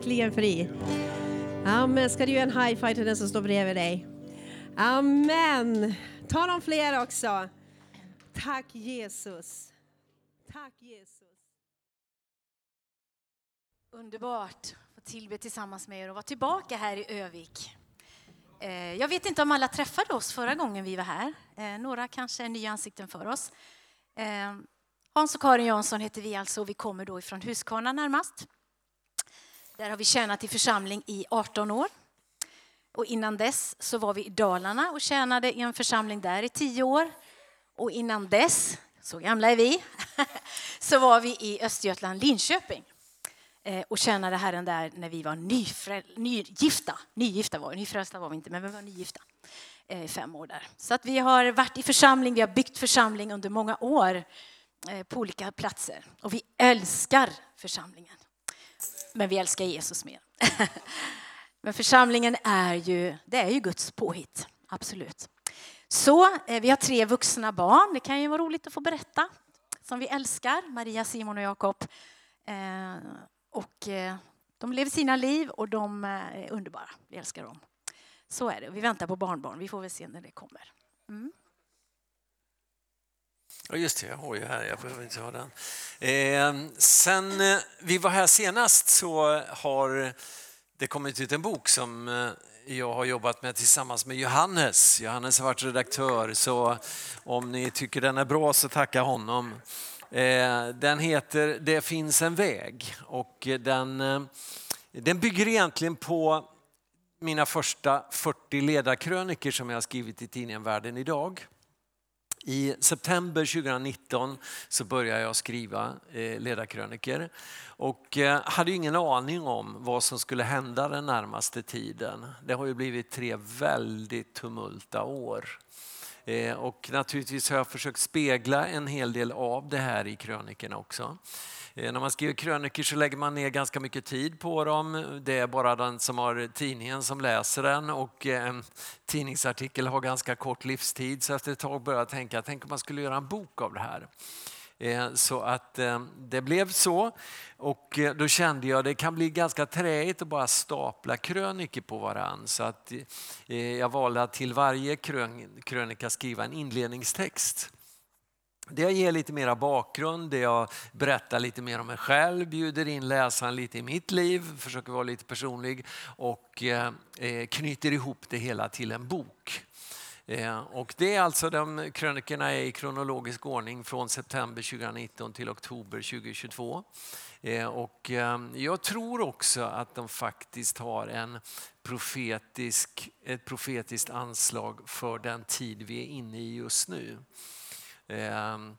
verkligen fri. Amen. Ska du göra en high five till den som står bredvid dig? Amen. Ta någon fler också. Tack Jesus. Tack Jesus. Underbart att tillbe tillsammans med er och vara tillbaka här i Övik. Eh, jag vet inte om alla träffade oss förra gången vi var här. Eh, några kanske är nya ansikten för oss. Eh, Hans och Karin Jansson heter vi alltså och vi kommer då ifrån Huskvarna närmast. Där har vi tjänat i församling i 18 år. Och innan dess så var vi i Dalarna och tjänade i en församling där i 10 år. Och innan dess, så gamla är vi, så var vi i Östergötland, Linköping eh, och tjänade Herren där när vi var nyfrä, nygifta. Nygifta var vi, nyfrälsta var vi inte, men vi var nygifta eh, i fem år där. Så att vi har varit i församling, vi har byggt församling under många år eh, på olika platser. Och vi älskar församlingen. Men vi älskar Jesus mer. Men församlingen är ju, det är ju Guds påhitt, absolut. Så eh, vi har tre vuxna barn, det kan ju vara roligt att få berätta, som vi älskar, Maria, Simon och Jakob. Eh, och eh, de lever sina liv och de är underbara, vi älskar dem. Så är det, vi väntar på barnbarn, vi får väl se när det kommer. Mm. Ja, just det, jag har ju här, jag behöver inte ha den. Eh, sen eh, vi var här senast så har det kommit ut en bok som eh, jag har jobbat med tillsammans med Johannes. Johannes har varit redaktör, så om ni tycker den är bra så tacka honom. Eh, den heter Det finns en väg och den, eh, den bygger egentligen på mina första 40 ledarkröniker som jag har skrivit i tidningen Världen idag. I september 2019 så började jag skriva eh, ledarkröniker och eh, hade ingen aning om vad som skulle hända den närmaste tiden. Det har ju blivit tre väldigt tumulta år. Eh, och naturligtvis har jag försökt spegla en hel del av det här i krönikorna också. Eh, när man skriver krönikor så lägger man ner ganska mycket tid på dem. Det är bara den som har tidningen som läser den och en tidningsartikel har ganska kort livstid. Så efter ett tag började jag tänka, tänk om man skulle göra en bok av det här. Eh, så att det blev så och då kände jag att det kan bli ganska träigt att bara stapla krönikor på varann. Så att jag valde att till varje krön- krönika skriva en inledningstext. Det jag ger lite mera bakgrund, det jag berättar lite mer om mig själv, bjuder in läsaren lite i mitt liv, försöker vara lite personlig och eh, eh, knyter ihop det hela till en bok. Eh, och det är alltså de krönikorna är i kronologisk ordning från september 2019 till oktober 2022. Och jag tror också att de faktiskt har en profetisk, ett profetiskt anslag för den tid vi är inne i just nu. Ehm,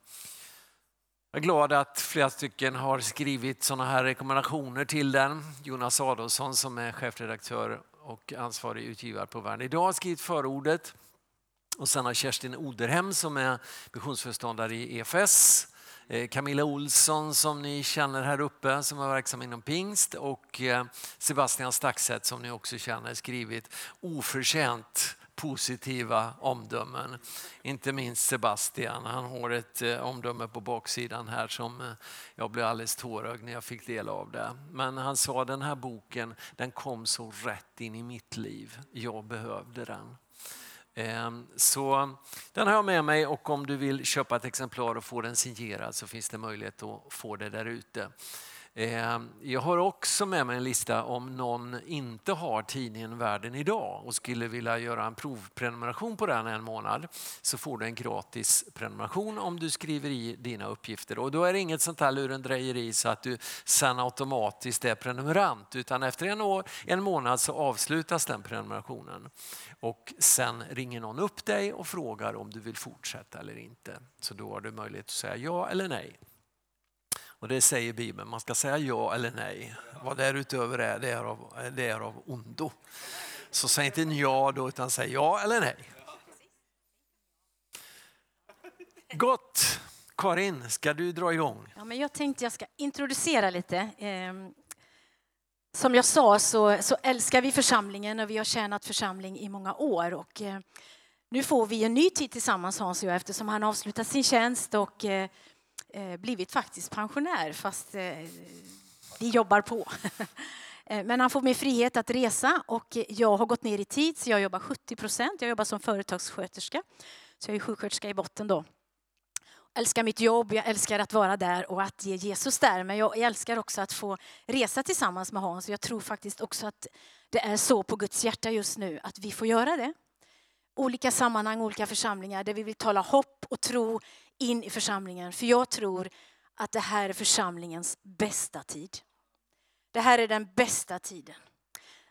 jag är glad att flera stycken har skrivit sådana här rekommendationer till den. Jonas Adolfsson som är chefredaktör och ansvarig utgivare på Världen idag har skrivit förordet. Och sen har Kerstin Oderhem som är missionsföreståndare i EFS. Eh, Camilla Olsson som ni känner här uppe som är verksam inom pingst och eh, Sebastian Staxet som ni också känner skrivit oförtjänt positiva omdömen. Inte minst Sebastian, han har ett eh, omdöme på baksidan här som eh, jag blev alldeles tårögd när jag fick del av det. Men han sa den här boken, den kom så rätt in i mitt liv. Jag behövde den. Ehm, så den har jag med mig och om du vill köpa ett exemplar och få den signerad så finns det möjlighet att få det där ute. Ehm, jag har också med mig en lista om någon inte har tidningen Världen idag och skulle vilja göra en provprenumeration på den en månad så får du en gratis prenumeration om du skriver i dina uppgifter. Och då är det inget sånt här lurendrejeri så att du sen automatiskt är prenumerant utan efter en, år, en månad så avslutas den prenumerationen. Och sen ringer någon upp dig och frågar om du vill fortsätta eller inte. Så då har du möjlighet att säga ja eller nej. Och det säger Bibeln, man ska säga ja eller nej. Vad därutöver är, det är av, det är av ondo. Så säg inte ja då, utan säg ja eller nej. Gott! Karin, ska du dra igång? Ja, men jag tänkte jag ska introducera lite. Ehm, som jag sa så, så älskar vi församlingen och vi har tjänat församling i många år. Och, eh, nu får vi en ny tid tillsammans Hans och jag eftersom han avslutar sin tjänst och eh, Eh, blivit faktiskt pensionär fast eh, vi jobbar på. Eh, men han får mig frihet att resa och jag har gått ner i tid så jag jobbar 70 procent. Jag jobbar som företagssköterska. Så jag är sjuksköterska i botten då. Jag älskar mitt jobb, jag älskar att vara där och att ge Jesus där. Men jag älskar också att få resa tillsammans med Hans. Jag tror faktiskt också att det är så på Guds hjärta just nu att vi får göra det. Olika sammanhang, olika församlingar där vi vill tala hopp och tro in i församlingen. För jag tror att det här är församlingens bästa tid. Det här är den bästa tiden.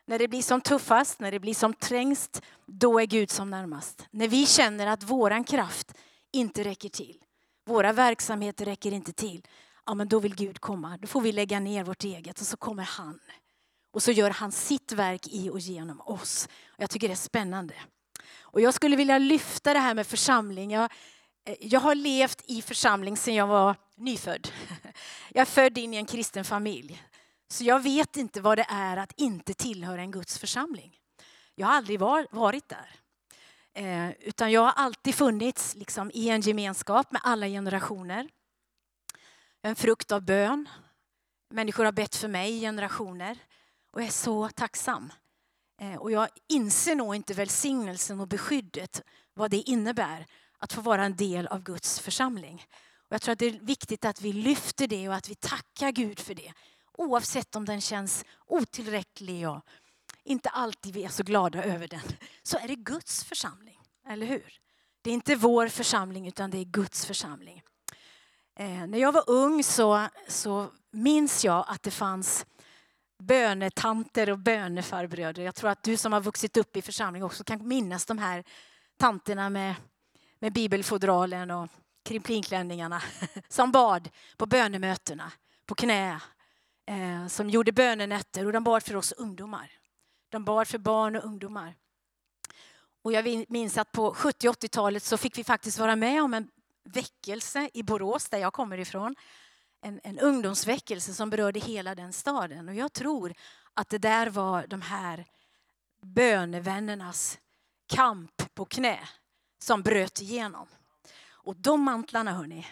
När det blir som tuffast, när det blir som trängst, då är Gud som närmast. När vi känner att våran kraft inte räcker till, våra verksamheter räcker inte till, ja men då vill Gud komma. Då får vi lägga ner vårt eget och så kommer han. Och så gör han sitt verk i och genom oss. Jag tycker det är spännande. Och jag skulle vilja lyfta det här med församling. Jag, Eh, jag har levt i församling sedan jag var nyfödd. Jag är född in i en kristen familj. Så jag vet inte vad det är att inte tillhöra en Guds församling. Jag har aldrig var, varit där. Eh, utan jag har alltid funnits liksom, i en gemenskap med alla generationer. En frukt av bön. Människor har bett för mig i generationer. Och jag är så tacksam. Eh, och jag inser nog inte välsignelsen och beskyddet, vad det innebär att få vara en del av Guds församling. Och jag tror att det är viktigt att vi lyfter det och att vi tackar Gud för det. Oavsett om den känns otillräcklig och inte alltid vi är så glada över den, så är det Guds församling. Eller hur? Det är inte vår församling utan det är Guds församling. Eh, när jag var ung så, så minns jag att det fanns bönetanter och bönefarbröder. Jag tror att du som har vuxit upp i församling också kan minnas de här tanterna med, med bibelfodralen och krimplinklänningarna som bad på bönemötena på knä. Eh, som gjorde bönenätter och de bad för oss ungdomar. De bad för barn och ungdomar. Och jag minns att på 70 80-talet så fick vi faktiskt vara med om en väckelse i Borås där jag kommer ifrån en, en ungdomsväckelse som berörde hela den staden. Och jag tror att det där var de här bönevännernas kamp på knä som bröt igenom. Och de mantlarna, hörni,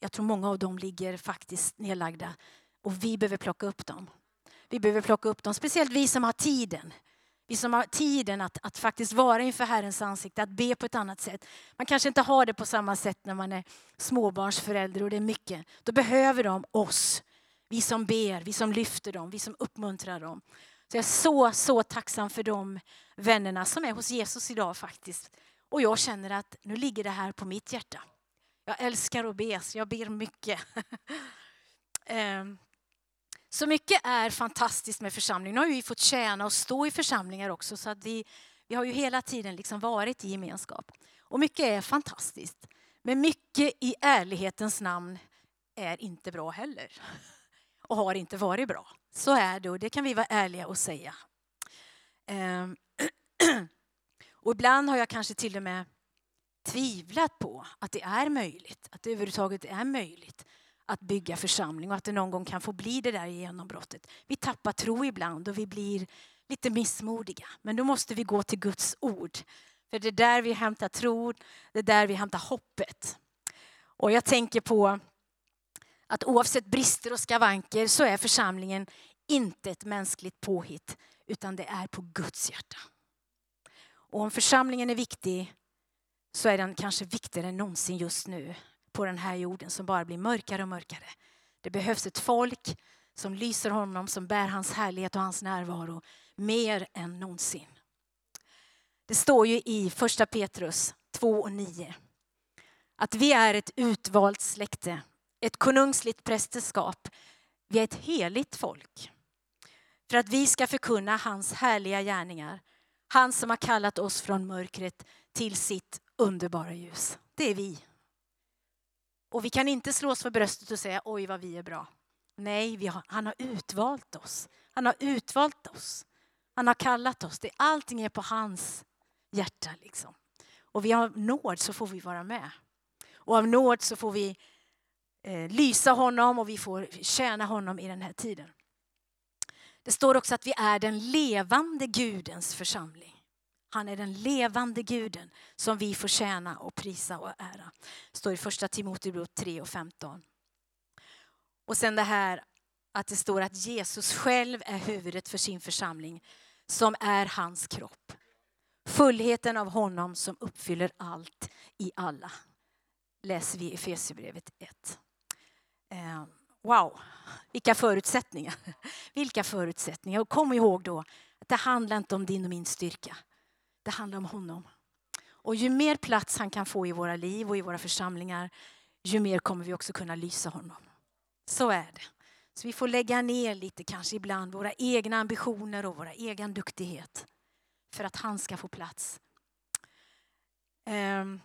jag tror många av dem ligger faktiskt nedlagda och vi behöver plocka upp dem. Vi behöver plocka upp dem, speciellt vi som har tiden. Vi som har tiden att, att faktiskt vara inför Herrens ansikte, att be på ett annat sätt. Man kanske inte har det på samma sätt när man är småbarnsförälder och det är mycket. Då behöver de oss. Vi som ber, vi som lyfter dem, vi som uppmuntrar dem. Så jag är så, så tacksam för de vännerna som är hos Jesus idag faktiskt. Och jag känner att nu ligger det här på mitt hjärta. Jag älskar att be, så jag ber mycket. Ehm, så mycket är fantastiskt med församlingen. Nu har vi fått tjäna och stå i församlingar också så att vi, vi har ju hela tiden liksom varit i gemenskap. Och mycket är fantastiskt. Men mycket i ärlighetens namn är inte bra heller. Och har inte varit bra. Så är det och det kan vi vara ärliga och säga. Ehm, Och ibland har jag kanske till och med tvivlat på att det är möjligt, att det överhuvudtaget är möjligt att bygga församling och att det någon gång kan få bli det där genombrottet. Vi tappar tro ibland och vi blir lite missmodiga. Men då måste vi gå till Guds ord. För det är där vi hämtar tro, det är där vi hämtar hoppet. Och jag tänker på att oavsett brister och skavanker så är församlingen inte ett mänskligt påhitt utan det är på Guds hjärta. Och om församlingen är viktig så är den kanske viktigare än någonsin just nu på den här jorden som bara blir mörkare och mörkare. Det behövs ett folk som lyser honom, som bär hans härlighet och hans närvaro mer än någonsin. Det står ju i första Petrus 2 och 9 att vi är ett utvalt släkte, ett konungsligt prästerskap. Vi är ett heligt folk. För att vi ska förkunna hans härliga gärningar. Han som har kallat oss från mörkret till sitt underbara ljus. Det är vi. Och vi kan inte slå oss för bröstet och säga oj vad vi är bra. Nej, har, han har utvalt oss. Han har utvalt oss. Han har kallat oss. Det, allting är på hans hjärta. Liksom. Och vi har nåd så får vi vara med. Och av nåd så får vi eh, lysa honom och vi får tjäna honom i den här tiden. Det står också att vi är den levande Gudens församling. Han är den levande guden som vi får tjäna och prisa och ära. Det står i första Timoteusbrevet 3 och 15. Och sen det här att det står att Jesus själv är huvudet för sin församling som är hans kropp. Fullheten av honom som uppfyller allt i alla. Läser vi i Efesierbrevet 1. Wow, vilka förutsättningar. Vilka förutsättningar. Och kom ihåg då att det handlar inte om din och min styrka. Det handlar om honom. Och ju mer plats han kan få i våra liv och i våra församlingar, ju mer kommer vi också kunna lysa honom. Så är det. Så vi får lägga ner lite kanske ibland våra egna ambitioner och våra egen duktighet för att han ska få plats. Ehm,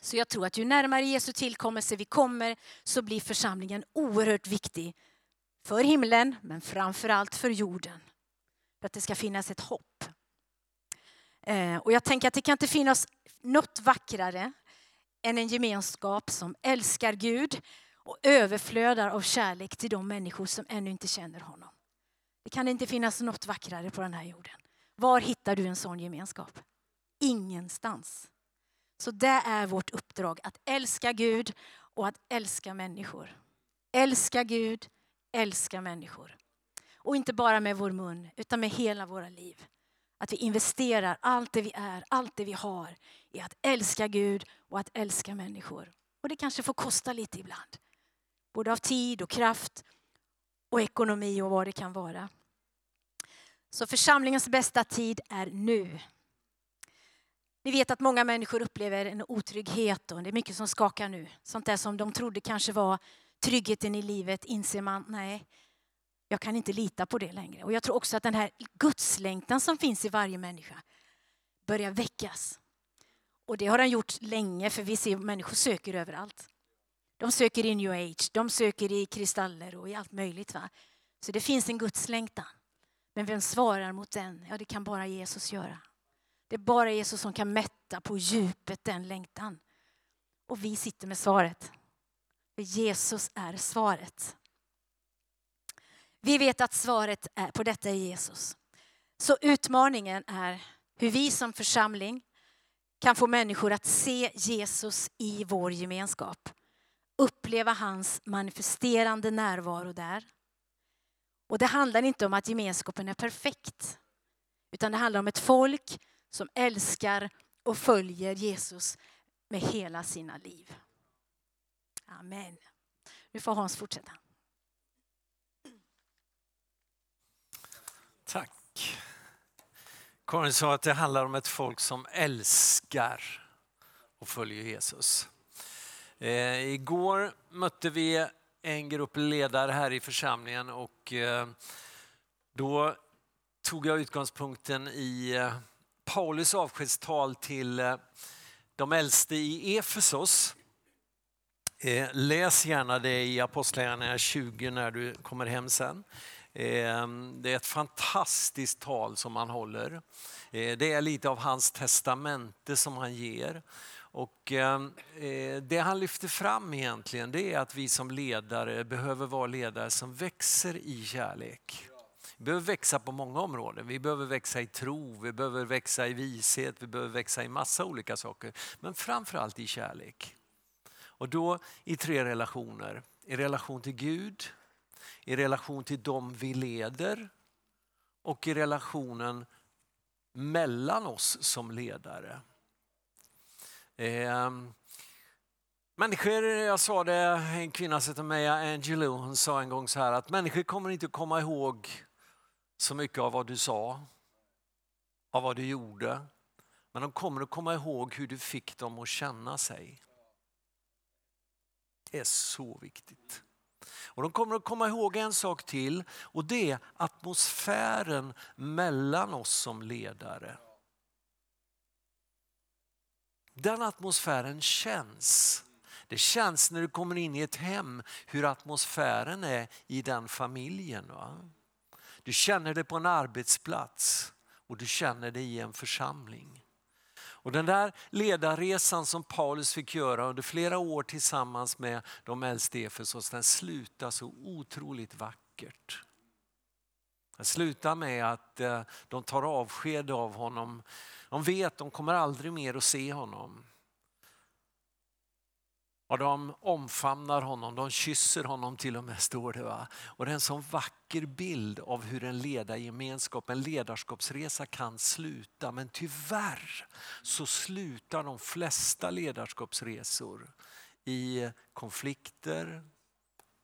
så jag tror att ju närmare Jesu tillkommelse vi kommer så blir församlingen oerhört viktig för himlen men framför allt för jorden. För att det ska finnas ett hopp. Eh, och jag tänker att det kan inte finnas något vackrare än en gemenskap som älskar Gud och överflödar av kärlek till de människor som ännu inte känner honom. Det kan inte finnas något vackrare på den här jorden. Var hittar du en sån gemenskap? Ingenstans. Så det är vårt uppdrag, att älska Gud och att älska människor. Älska Gud, älska människor. Och inte bara med vår mun, utan med hela våra liv. Att vi investerar allt det vi är, allt det vi har i att älska Gud och att älska människor. Och det kanske får kosta lite ibland. Både av tid och kraft och ekonomi och vad det kan vara. Så församlingens bästa tid är nu. Ni vet att många människor upplever en otrygghet och det är mycket som skakar nu. Sånt där som de trodde kanske var tryggheten i livet inser man, nej, jag kan inte lita på det längre. Och jag tror också att den här gudslängtan som finns i varje människa börjar väckas. Och det har den gjort länge för vi ser människor söker överallt. De söker i new age, de söker i kristaller och i allt möjligt. Va? Så det finns en gudslängtan. Men vem svarar mot den? Ja, det kan bara Jesus göra. Det är bara Jesus som kan mätta på djupet den längtan. Och vi sitter med svaret. För Jesus är svaret. Vi vet att svaret är, på detta är Jesus. Så utmaningen är hur vi som församling kan få människor att se Jesus i vår gemenskap. Uppleva hans manifesterande närvaro där. Och det handlar inte om att gemenskapen är perfekt. Utan det handlar om ett folk som älskar och följer Jesus med hela sina liv. Amen. Nu får Hans fortsätta. Tack. Karin sa att det handlar om ett folk som älskar och följer Jesus. Eh, igår mötte vi en grupp ledare här i församlingen och eh, då tog jag utgångspunkten i eh, Paulus avskedstal till eh, de äldste i Efesos. Eh, läs gärna det i Apostlagärningarna 20 när du kommer hem sen. Eh, det är ett fantastiskt tal som han håller. Det är lite av hans testamente som han ger. Och det han lyfter fram egentligen det är att vi som ledare behöver vara ledare som växer i kärlek. Vi behöver växa på många områden. Vi behöver växa i tro, vi behöver växa i vishet, vi behöver växa i massa olika saker. Men framförallt i kärlek. Och då i tre relationer. I relation till Gud, i relation till dem vi leder och i relationen mellan oss som ledare. Eh, människor, jag sa det, en kvinna som heter Maya Angelou, hon sa en gång så här att människor kommer inte komma ihåg så mycket av vad du sa, av vad du gjorde. Men de kommer att komma ihåg hur du fick dem att känna sig. Det är så viktigt. Och de kommer att komma ihåg en sak till och det är atmosfären mellan oss som ledare. Den atmosfären känns. Det känns när du kommer in i ett hem hur atmosfären är i den familjen. Va? Du känner det på en arbetsplats och du känner det i en församling. Och den där ledarresan som Paulus fick göra under flera år tillsammans med de äldste Efesos, den slutar så otroligt vackert. Den slutar med att eh, de tar avsked av honom de vet att de kommer aldrig mer att se honom. Och de omfamnar honom, de kysser honom till och med står det. Va? Och det är en sån vacker bild av hur en ledargemenskap, en ledarskapsresa kan sluta. Men tyvärr så slutar de flesta ledarskapsresor i konflikter,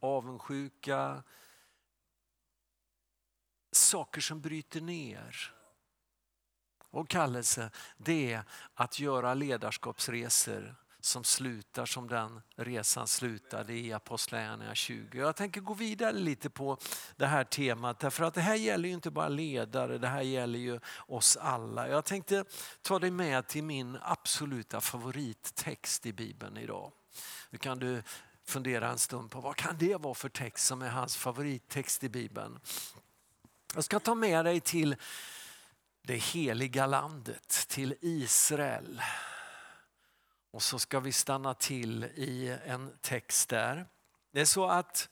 avundsjuka, saker som bryter ner. Och kallelse, det är att göra ledarskapsresor som slutar som den resan slutade i Apostlagärningarna 20. Jag tänker gå vidare lite på det här temat därför att det här gäller ju inte bara ledare, det här gäller ju oss alla. Jag tänkte ta dig med till min absoluta favorittext i Bibeln idag. Nu kan du fundera en stund på vad kan det vara för text som är hans favorittext i Bibeln. Jag ska ta med dig till det heliga landet, till Israel. Och så ska vi stanna till i en text där. Det är så att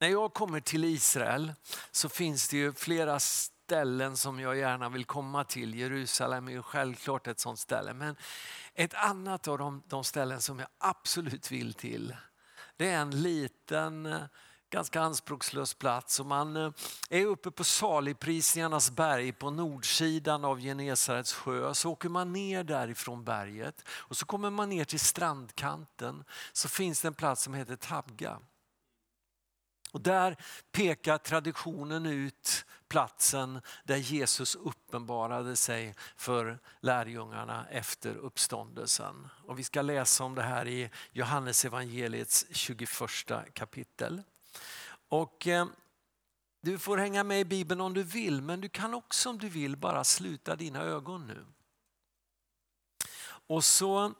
när jag kommer till Israel så finns det ju flera ställen som jag gärna vill komma till. Jerusalem är ju självklart ett sånt ställe. Men ett annat av de, de ställen som jag absolut vill till det är en liten ganska anspråkslös plats. Och man eh, är uppe på saligprisningarnas berg på nordsidan av Genesarets sjö. Så åker man ner därifrån berget och så kommer man ner till strandkanten. Så finns det en plats som heter Tabga. Och där pekar traditionen ut platsen där Jesus uppenbarade sig för lärjungarna efter uppståndelsen. Och vi ska läsa om det här i Johannesevangeliets 21 kapitel. Och eh, du får hänga med i Bibeln om du vill, men du kan också om du vill bara sluta dina ögon nu. Och så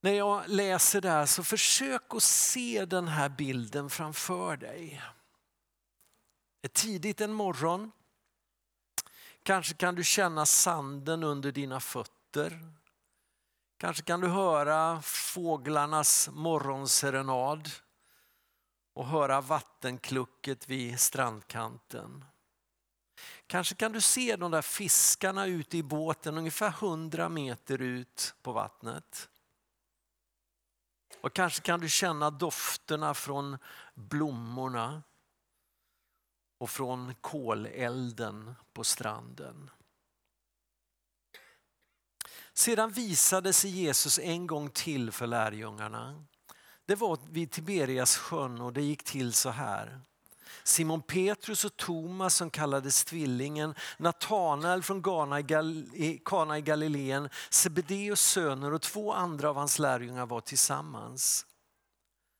när jag läser där så försök att se den här bilden framför dig. Det är tidigt en morgon. Kanske kan du känna sanden under dina fötter. Kanske kan du höra fåglarnas morgonserenad och höra vattenklucket vid strandkanten. Kanske kan du se de där fiskarna ute i båten ungefär 100 meter ut på vattnet. Och kanske kan du känna dofterna från blommorna och från kolelden på stranden. Sedan visade sig Jesus en gång till för lärjungarna. Det var vid Tiberias sjön och det gick till så här. Simon Petrus och Thomas som kallades tvillingen, Natanael från Kana i Galileen, Sebedeus söner och två andra av hans lärjungar var tillsammans.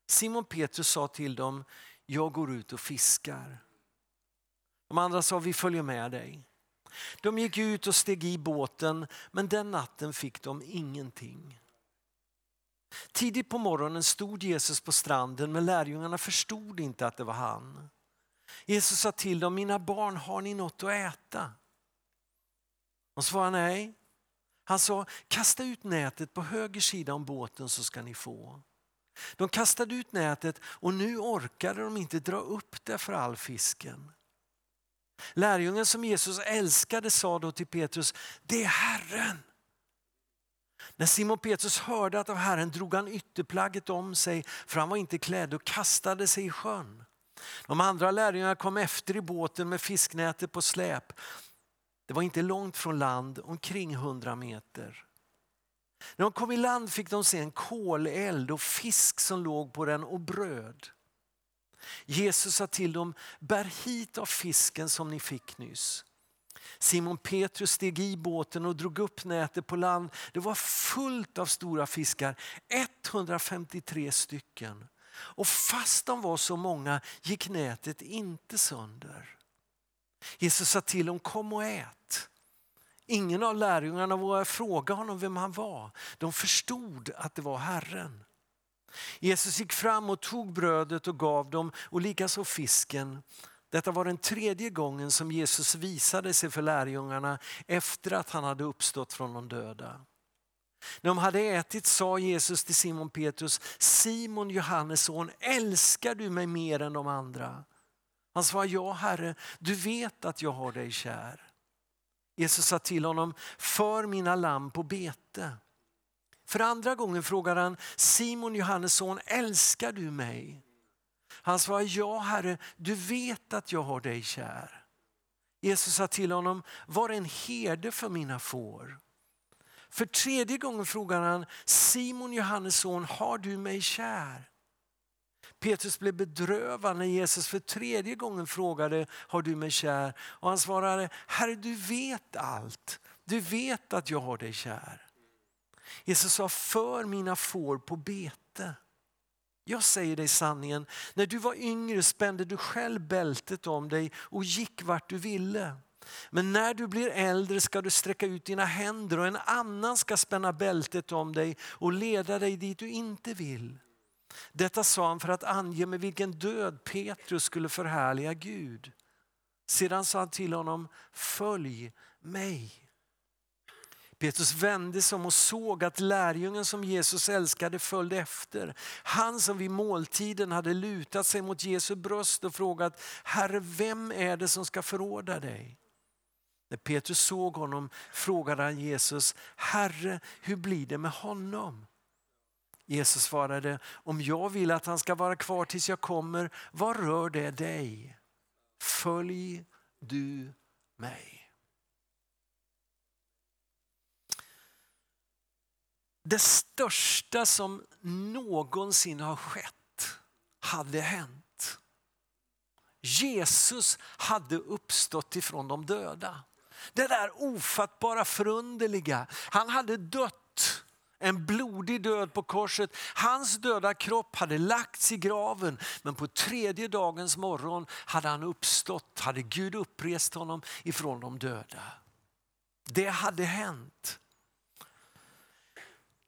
Simon Petrus sa till dem, jag går ut och fiskar. De andra sa, vi följer med dig. De gick ut och steg i båten, men den natten fick de ingenting. Tidigt på morgonen stod Jesus på stranden men lärjungarna förstod inte att det var han. Jesus sa till dem, mina barn har ni något att äta? De svarade nej. Han sa, kasta ut nätet på höger sida om båten så ska ni få. De kastade ut nätet och nu orkade de inte dra upp det för all fisken. Lärjungen som Jesus älskade sa då till Petrus, det är Herren. När Simon Petrus hörde att av Herren drog han ytterplagget om sig för han var inte klädd och kastade sig i sjön. De andra lärjungarna kom efter i båten med fisknätet på släp. Det var inte långt från land, omkring hundra meter. När de kom i land fick de se en koleld och fisk som låg på den och bröd. Jesus sa till dem, bär hit av fisken som ni fick nyss. Simon Petrus steg i båten och drog upp nätet på land. Det var fullt av stora fiskar, 153 stycken. Och fast de var så många gick nätet inte sönder. Jesus sa till dem, kom och ät. Ingen av lärjungarna vågade fråga honom vem han var. De förstod att det var Herren. Jesus gick fram och tog brödet och gav dem och likaså fisken. Detta var den tredje gången som Jesus visade sig för lärjungarna efter att han hade uppstått från de döda. När de hade ätit sa Jesus till Simon Petrus, Simon Johannes son, älskar du mig mer än de andra? Han svarade, ja Herre, du vet att jag har dig kär. Jesus sa till honom, för mina lamm på bete. För andra gången frågar han Simon Johannes son, älskar du mig? Han svarade ja Herre, du vet att jag har dig kär. Jesus sa till honom, var en herde för mina får. För tredje gången frågar han Simon Johannes son, har du mig kär? Petrus blev bedrövad när Jesus för tredje gången frågade, har du mig kär? Och han svarade, Herre du vet allt. Du vet att jag har dig kär. Jesus sa, för mina får på bete. Jag säger dig sanningen, när du var yngre spände du själv bältet om dig och gick vart du ville. Men när du blir äldre ska du sträcka ut dina händer och en annan ska spänna bältet om dig och leda dig dit du inte vill. Detta sa han för att ange med vilken död Petrus skulle förhärliga Gud. Sedan sa han till honom, följ mig. Petrus vände sig om och såg att lärjungen som Jesus älskade följde efter. Han som vid måltiden hade lutat sig mot Jesu bröst och frågat, Herre vem är det som ska förråda dig? När Petrus såg honom frågade han Jesus, Herre hur blir det med honom? Jesus svarade, om jag vill att han ska vara kvar tills jag kommer, vad rör det dig? Följ du mig. Det största som någonsin har skett hade hänt. Jesus hade uppstått ifrån de döda. Det där ofattbara förunderliga. Han hade dött en blodig död på korset. Hans döda kropp hade lagts i graven men på tredje dagens morgon hade han uppstått, hade Gud upprest honom ifrån de döda. Det hade hänt.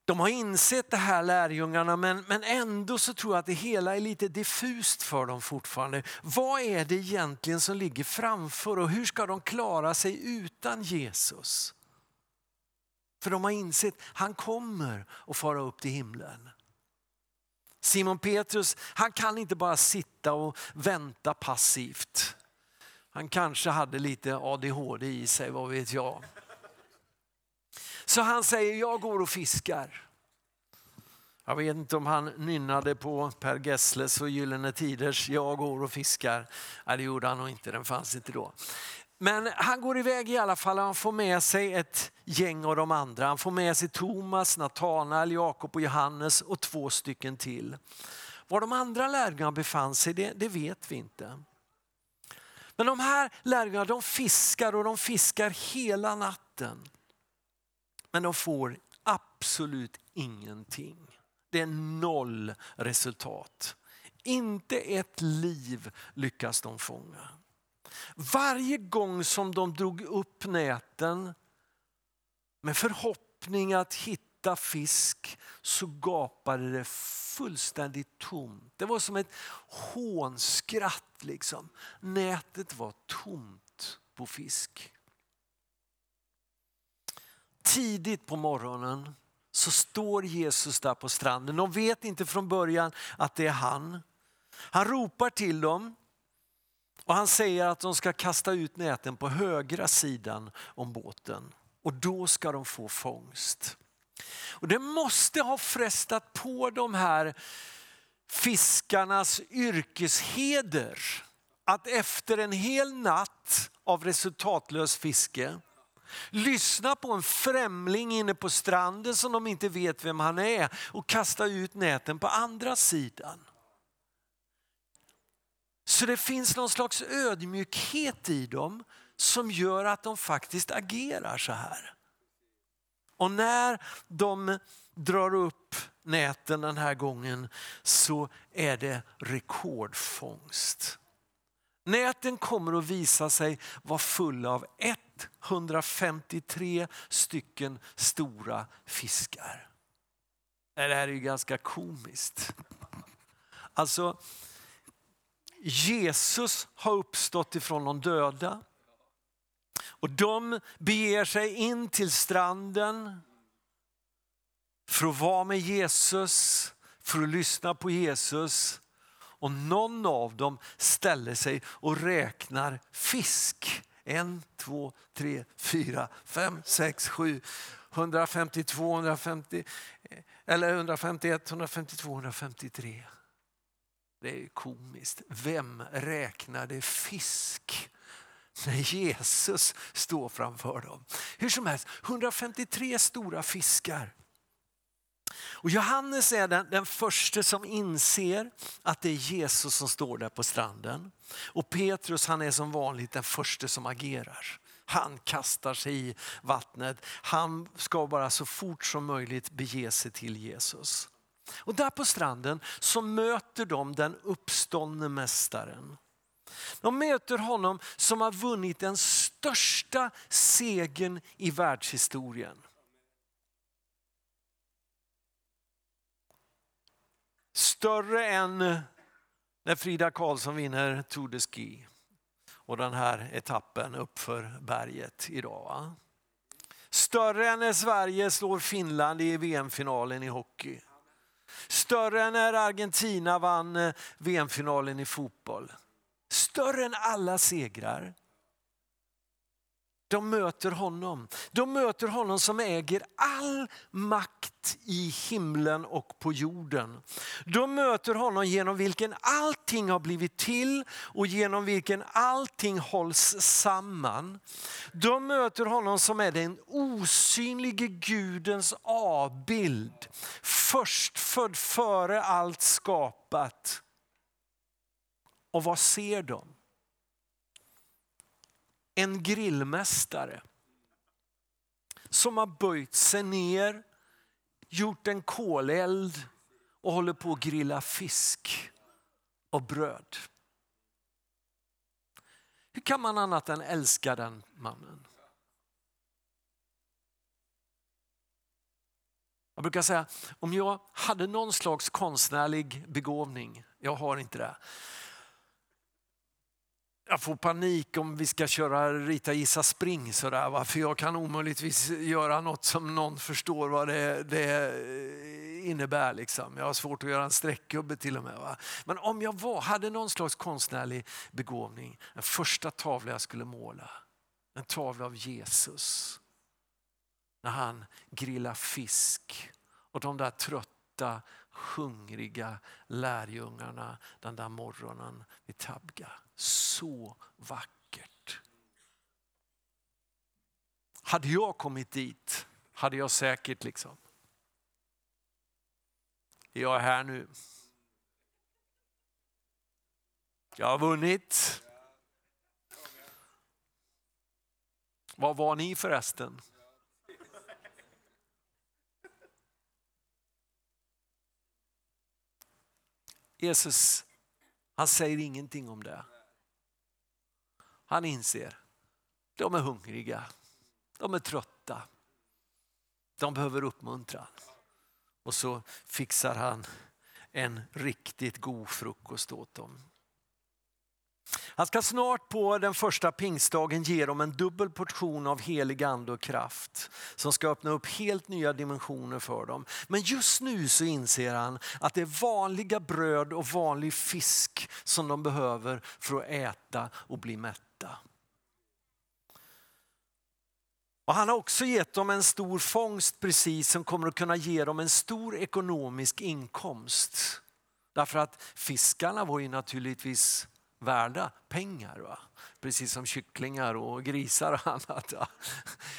De har insett det här lärjungarna men, men ändå så tror jag att det hela är lite diffust för dem fortfarande. Vad är det egentligen som ligger framför och hur ska de klara sig utan Jesus? För de har insett att han kommer att fara upp till himlen. Simon Petrus han kan inte bara sitta och vänta passivt. Han kanske hade lite ADHD i sig, vad vet jag. Så han säger, jag går och fiskar. Jag vet inte om han nynnade på Per Gessles och Gyllene Tiders Jag går och fiskar. Nej, det gjorde han nog inte, den fanns inte då. Men han går iväg i alla fall, han får med sig ett gäng av de andra. Han får med sig Thomas, Natanael, Jakob och Johannes och två stycken till. Var de andra lärjungarna befann sig, det, det vet vi inte. Men de här lärjungarna de fiskar och de fiskar hela natten. Men de får absolut ingenting. Det är noll resultat. Inte ett liv lyckas de fånga. Varje gång som de drog upp näten med förhoppning att hitta fisk så gapade det fullständigt tomt. Det var som ett hånskratt. Liksom. Nätet var tomt på fisk tidigt på morgonen så står Jesus där på stranden. De vet inte från början att det är han. Han ropar till dem och han säger att de ska kasta ut näten på högra sidan om båten och då ska de få fångst. Och det måste ha frestat på de här fiskarnas yrkesheder att efter en hel natt av resultatlös fiske Lyssna på en främling inne på stranden som de inte vet vem han är och kasta ut näten på andra sidan. Så det finns någon slags ödmjukhet i dem som gör att de faktiskt agerar så här. Och när de drar upp näten den här gången så är det rekordfångst. Näten kommer att visa sig vara fulla av 153 stycken stora fiskar. Det här är ju ganska komiskt. Alltså, Jesus har uppstått ifrån de döda. Och de beger sig in till stranden för att vara med Jesus, för att lyssna på Jesus. Och någon av dem ställer sig och räknar fisk. En, två, tre, fyra, fem, sex, sju. 152, 150, eller 151, 152, 153. Det är komiskt. Vem räknade fisk när Jesus står framför dem? Hur som helst, 153 stora fiskar. Och Johannes är den, den första som inser att det är Jesus som står där på stranden. Och Petrus han är som vanligt den första som agerar. Han kastar sig i vattnet. Han ska bara så fort som möjligt bege sig till Jesus. Och där på stranden så möter de den uppståndne mästaren. De möter honom som har vunnit den största segern i världshistorien. Större än när Frida Karlsson vinner Tour de Ski och den här etappen uppför berget idag. Va? Större än när Sverige slår Finland i VM-finalen i hockey. Större än när Argentina vann VM-finalen i fotboll. Större än alla segrar. De möter honom. De möter honom som äger all makt i himlen och på jorden. De möter honom genom vilken allting har blivit till och genom vilken allting hålls samman. De möter honom som är den osynlige Gudens avbild. Förstfödd före allt skapat. Och vad ser de? En grillmästare som har böjt sig ner, gjort en koleld och håller på att grilla fisk och bröd. Hur kan man annat än älska den mannen? Jag brukar säga, om jag hade någon slags konstnärlig begåvning, jag har inte det, jag får panik om vi ska köra rita, gissa, spring sådär. Va? För jag kan omöjligtvis göra något som någon förstår vad det, det innebär. Liksom. Jag har svårt att göra en streckgubbe till och med. Va? Men om jag var, hade någon slags konstnärlig begåvning, den första tavla jag skulle måla, en tavla av Jesus. När han grillar fisk och de där trötta, hungriga lärjungarna den där morgonen vid Tabga så vackert. Hade jag kommit dit hade jag säkert liksom, jag är här nu. Jag har vunnit. Vad var ni förresten? Jesus, han säger ingenting om det. Han inser, de är hungriga, de är trötta, de behöver uppmuntran. Och så fixar han en riktigt god frukost åt dem. Han ska snart på den första pingstdagen ge dem en dubbel portion av helig ande och kraft som ska öppna upp helt nya dimensioner för dem. Men just nu så inser han att det är vanliga bröd och vanlig fisk som de behöver för att äta och bli mätta. Och han har också gett dem en stor fångst precis som kommer att kunna ge dem en stor ekonomisk inkomst. Därför att fiskarna var ju naturligtvis värda pengar. Va? Precis som kycklingar och grisar och annat. Va?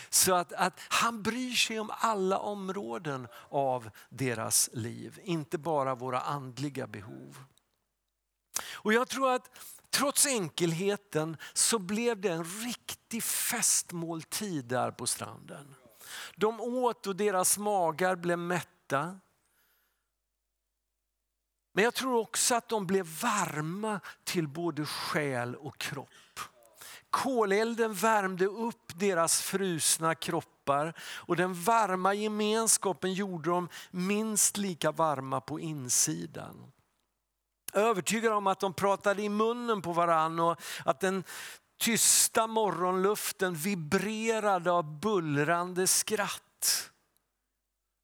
Så att, att han bryr sig om alla områden av deras liv, inte bara våra andliga behov. Och jag tror att Trots enkelheten så blev det en riktig festmåltid där på stranden. De åt och deras magar blev mätta. Men jag tror också att de blev varma till både själ och kropp. Kolelden värmde upp deras frusna kroppar och den varma gemenskapen gjorde dem minst lika varma på insidan övertygad om att de pratade i munnen på varann och att den tysta morgonluften vibrerade av bullrande skratt.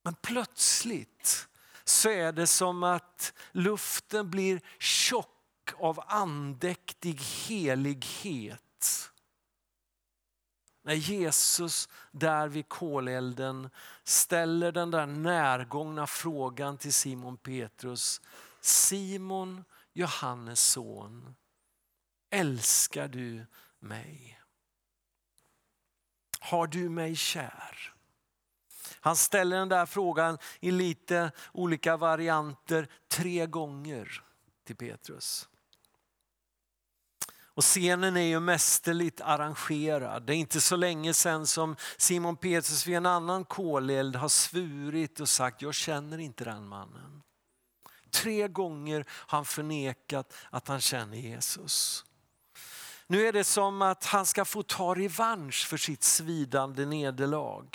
Men plötsligt så är det som att luften blir tjock av andäktig helighet. när Jesus där vid kolelden ställer den där närgångna frågan till Simon Petrus. Simon, Johannes son, älskar du mig? Har du mig kär? Han ställer den där frågan i lite olika varianter tre gånger till Petrus. Och scenen är ju mästerligt arrangerad. Det är inte så länge sedan som Simon Petrus vid en annan koleld har svurit och sagt, jag känner inte den mannen. Tre gånger har han förnekat att han känner Jesus. Nu är det som att han ska få ta revansch för sitt svidande nederlag.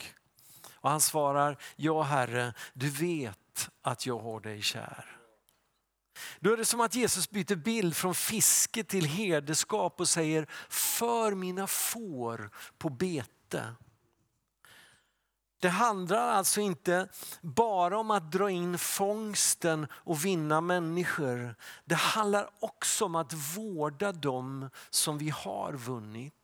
Och han svarar, ja Herre, du vet att jag har dig kär. Då är det som att Jesus byter bild från fiske till herdeskap och säger, för mina får på bete. Det handlar alltså inte bara om att dra in fångsten och vinna människor. Det handlar också om att vårda dem som vi har vunnit.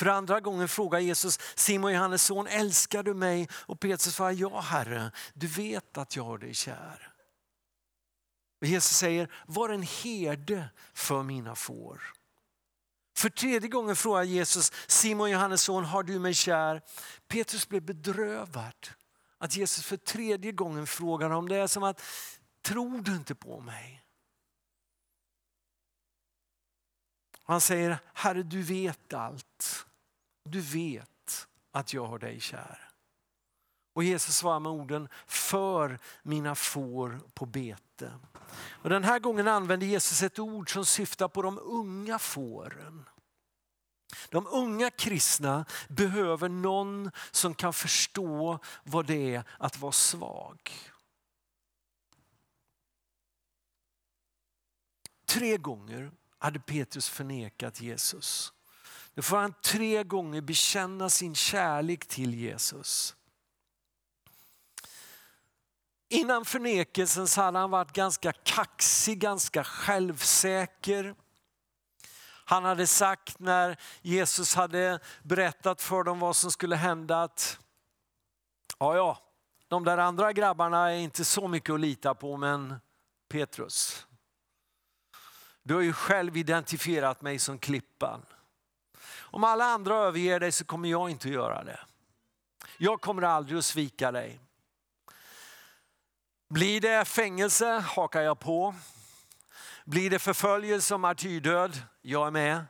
För andra gången frågar Jesus Simon Johannes son, älskar du mig? Och Petrus svarar, ja Herre, du vet att jag har dig kär. Och Jesus säger, var en herde för mina får. För tredje gången frågar Jesus Simon Johannes son, har du mig kär? Petrus blev bedrövad att Jesus för tredje gången frågar om det är som att, tror du inte på mig? Han säger, Herre du vet allt. Du vet att jag har dig kär. Och Jesus svarar med orden, för mina får på bete. Och den här gången använder Jesus ett ord som syftar på de unga fåren. De unga kristna behöver någon som kan förstå vad det är att vara svag. Tre gånger hade Petrus förnekat Jesus. Då får han tre gånger bekänna sin kärlek till Jesus. Innan förnekelsen så hade han varit ganska kaxig, ganska självsäker. Han hade sagt när Jesus hade berättat för dem vad som skulle hända att ja, ja, de där andra grabbarna är inte så mycket att lita på men Petrus, du har ju själv identifierat mig som klippan. Om alla andra överger dig så kommer jag inte att göra det. Jag kommer aldrig att svika dig. Blir det fängelse hakar jag på. Blir det förföljelse och martyrdöd, jag är med.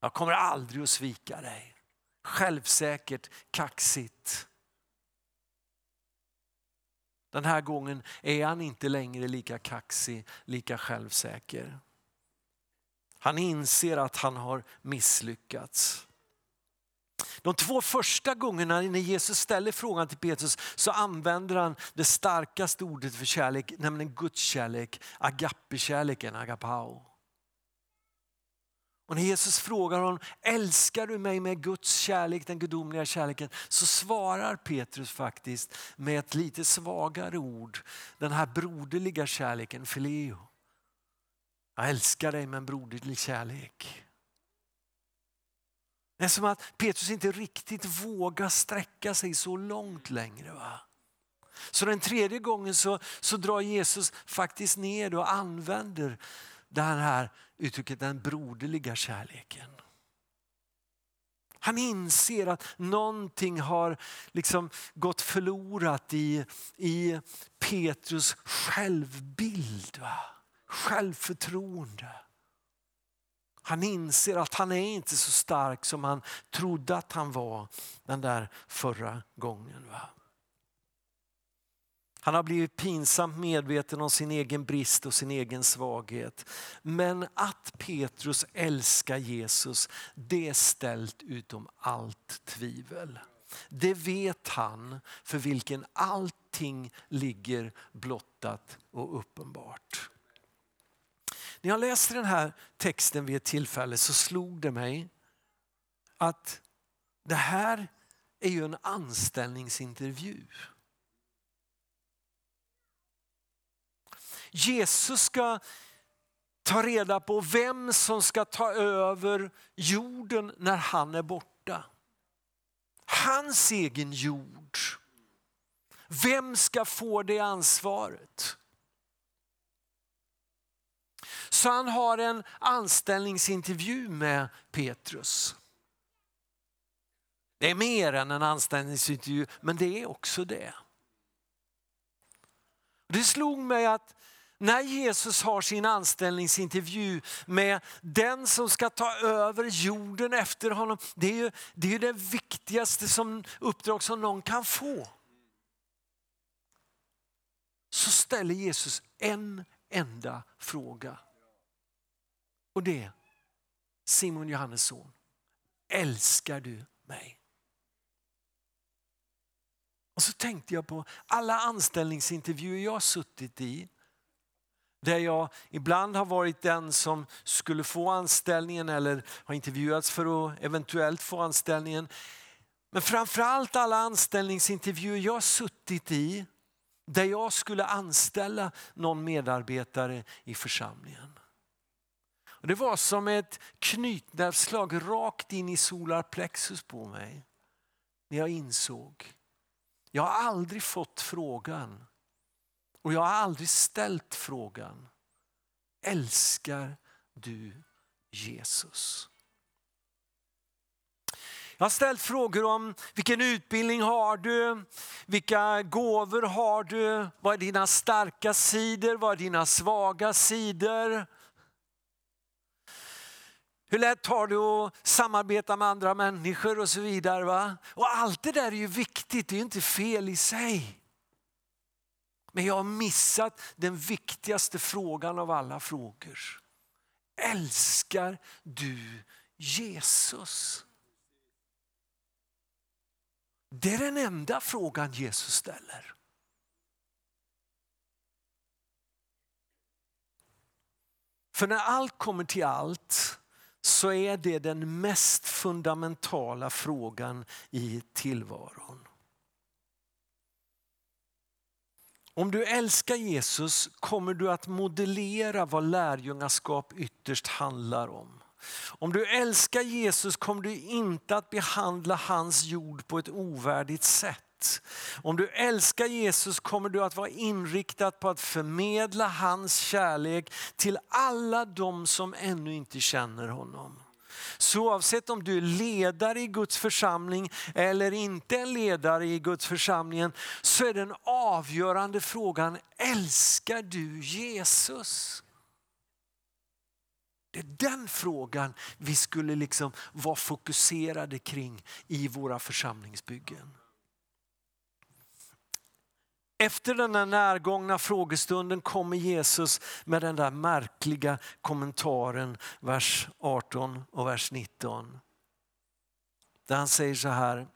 Jag kommer aldrig att svika dig. Självsäkert, kaxigt. Den här gången är han inte längre lika kaxig, lika självsäker. Han inser att han har misslyckats. De två första gångerna när Jesus ställer frågan till Petrus så använder han det starkaste ordet för kärlek, nämligen Guds kärlek, agape-kärleken, agapao. Och när Jesus frågar honom, älskar du mig med Guds kärlek, den gudomliga kärleken? Så svarar Petrus faktiskt med ett lite svagare ord, den här broderliga kärleken, fileo. Jag älskar dig med en broderlig kärlek. Det är som att Petrus inte riktigt vågar sträcka sig så långt längre. Va? Så den tredje gången så, så drar Jesus faktiskt ner och använder det här uttrycket den broderliga kärleken. Han inser att någonting har liksom gått förlorat i, i Petrus självbild. Va? Självförtroende. Han inser att han är inte så stark som han trodde att han var den där förra gången. Va? Han har blivit pinsamt medveten om sin egen brist och sin egen svaghet. Men att Petrus älskar Jesus, det är ställt utom allt tvivel. Det vet han för vilken allting ligger blottat och uppenbart. När jag läste den här texten vid ett tillfälle så slog det mig att det här är ju en anställningsintervju. Jesus ska ta reda på vem som ska ta över jorden när han är borta. Hans egen jord. Vem ska få det ansvaret? Så han har en anställningsintervju med Petrus. Det är mer än en anställningsintervju, men det är också det. Det slog mig att när Jesus har sin anställningsintervju med den som ska ta över jorden efter honom. Det är ju det, är det viktigaste som uppdrag som någon kan få. Så ställer Jesus en enda fråga. Och det Simon Johannes son, älskar du mig? Och så tänkte jag på alla anställningsintervjuer jag suttit i. Där jag ibland har varit den som skulle få anställningen eller har intervjuats för att eventuellt få anställningen. Men framförallt alla anställningsintervjuer jag suttit i där jag skulle anställa någon medarbetare i församlingen. Och det var som ett knytnävsslag rakt in i solarplexus på mig. När jag insåg, jag har aldrig fått frågan och jag har aldrig ställt frågan, älskar du Jesus? Jag har ställt frågor om vilken utbildning har du? Vilka gåvor har du? Vad är dina starka sidor? Vad är dina svaga sidor? Hur lätt har du att samarbeta med andra människor och så vidare. Va? Och allt det där är ju viktigt, det är ju inte fel i sig. Men jag har missat den viktigaste frågan av alla frågor. Älskar du Jesus? Det är den enda frågan Jesus ställer. För när allt kommer till allt så är det den mest fundamentala frågan i tillvaron. Om du älskar Jesus kommer du att modellera vad lärjungaskap ytterst handlar om. Om du älskar Jesus kommer du inte att behandla hans jord på ett ovärdigt sätt. Om du älskar Jesus kommer du att vara inriktad på att förmedla hans kärlek till alla de som ännu inte känner honom. Så oavsett om du är ledare i Guds församling eller inte en ledare i Guds församling så är den avgörande frågan, älskar du Jesus? Det är den frågan vi skulle liksom vara fokuserade kring i våra församlingsbyggen. Efter den där närgångna frågestunden kommer Jesus med den där märkliga kommentaren, vers 18 och vers 19. Där han säger så här.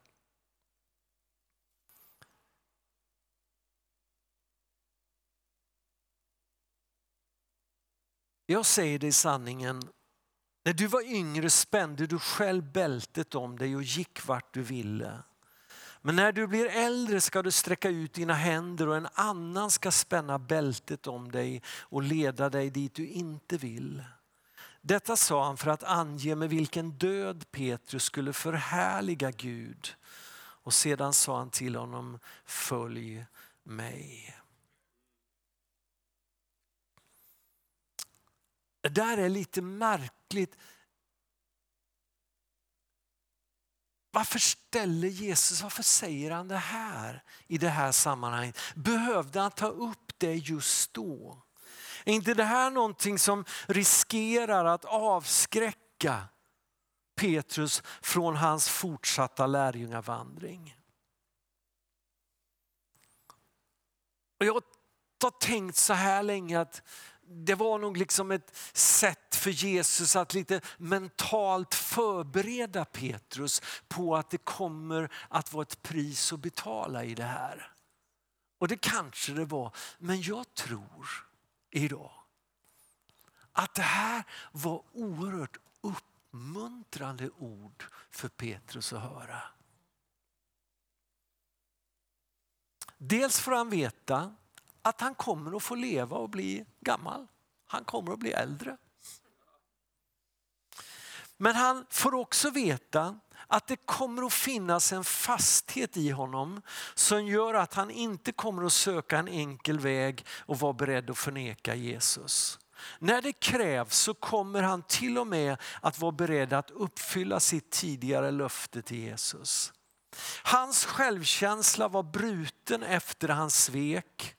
Jag säger dig sanningen, när du var yngre spände du själv bältet om dig och gick vart du ville. Men när du blir äldre ska du sträcka ut dina händer och en annan ska spänna bältet om dig och leda dig dit du inte vill. Detta sa han för att ange med vilken död Petrus skulle förhärliga Gud. Och sedan sa han till honom, följ mig. Det där är lite märkligt. Varför ställer Jesus, varför säger han det här i det här sammanhanget? Behövde han ta upp det just då? Är inte det här någonting som riskerar att avskräcka Petrus från hans fortsatta lärjungavandring? Och jag har tänkt så här länge att det var nog liksom ett sätt för Jesus att lite mentalt förbereda Petrus på att det kommer att vara ett pris att betala i det här. Och det kanske det var, men jag tror idag att det här var oerhört uppmuntrande ord för Petrus att höra. Dels får han veta att han kommer att få leva och bli gammal. Han kommer att bli äldre. Men han får också veta att det kommer att finnas en fasthet i honom som gör att han inte kommer att söka en enkel väg och vara beredd att förneka Jesus. När det krävs så kommer han till och med att vara beredd att uppfylla sitt tidigare löfte till Jesus. Hans självkänsla var bruten efter hans svek.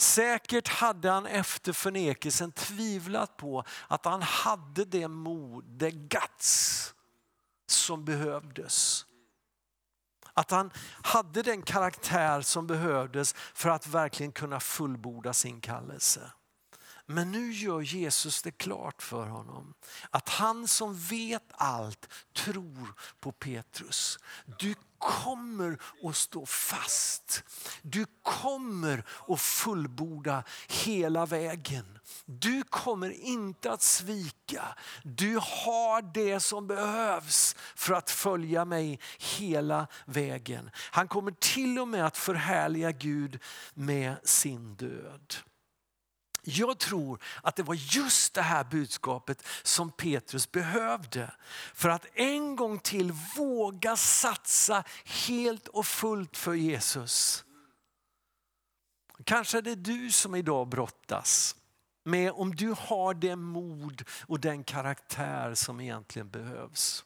Säkert hade han efter förnekelsen tvivlat på att han hade det mod, det guts som behövdes. Att han hade den karaktär som behövdes för att verkligen kunna fullborda sin kallelse. Men nu gör Jesus det klart för honom att han som vet allt tror på Petrus. Du kommer att stå fast. Du kommer att fullborda hela vägen. Du kommer inte att svika. Du har det som behövs för att följa mig hela vägen. Han kommer till och med att förhärliga Gud med sin död. Jag tror att det var just det här budskapet som Petrus behövde för att en gång till våga satsa helt och fullt för Jesus. Kanske är det du som idag brottas med om du har det mod och den karaktär som egentligen behövs.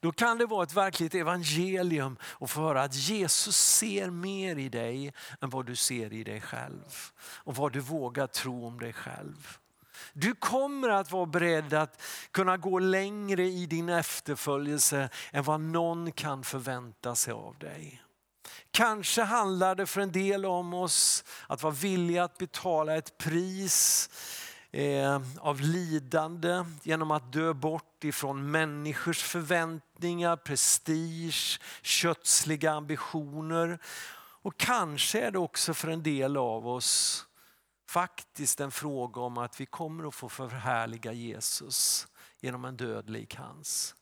Då kan det vara ett verkligt evangelium att få höra att Jesus ser mer i dig än vad du ser i dig själv. Och vad du vågar tro om dig själv. Du kommer att vara beredd att kunna gå längre i din efterföljelse än vad någon kan förvänta sig av dig. Kanske handlar det för en del om oss att vara villiga att betala ett pris eh, av lidande genom att dö bort ifrån människors förväntningar, prestige, kötsliga ambitioner. Och kanske är det också för en del av oss faktiskt en fråga om att vi kommer att få förhärliga Jesus genom en död lik hans.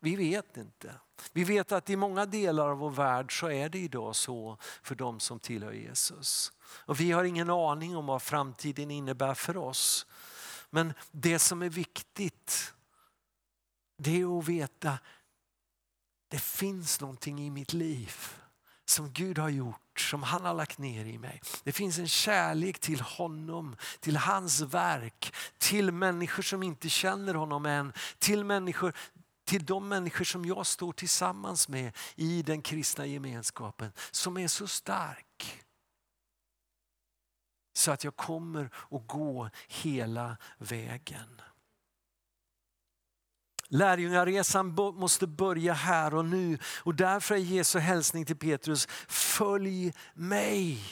Vi vet inte. Vi vet att i många delar av vår värld så är det idag så för de som tillhör Jesus. Och vi har ingen aning om vad framtiden innebär för oss. Men det som är viktigt det är att veta det finns någonting i mitt liv som Gud har gjort, som han har lagt ner i mig. Det finns en kärlek till honom, till hans verk, till människor som inte känner honom än, till människor till de människor som jag står tillsammans med i den kristna gemenskapen som är så stark. Så att jag kommer att gå hela vägen. Lärjungaresan måste börja här och nu och därför är Jesu hälsning till Petrus, följ mig.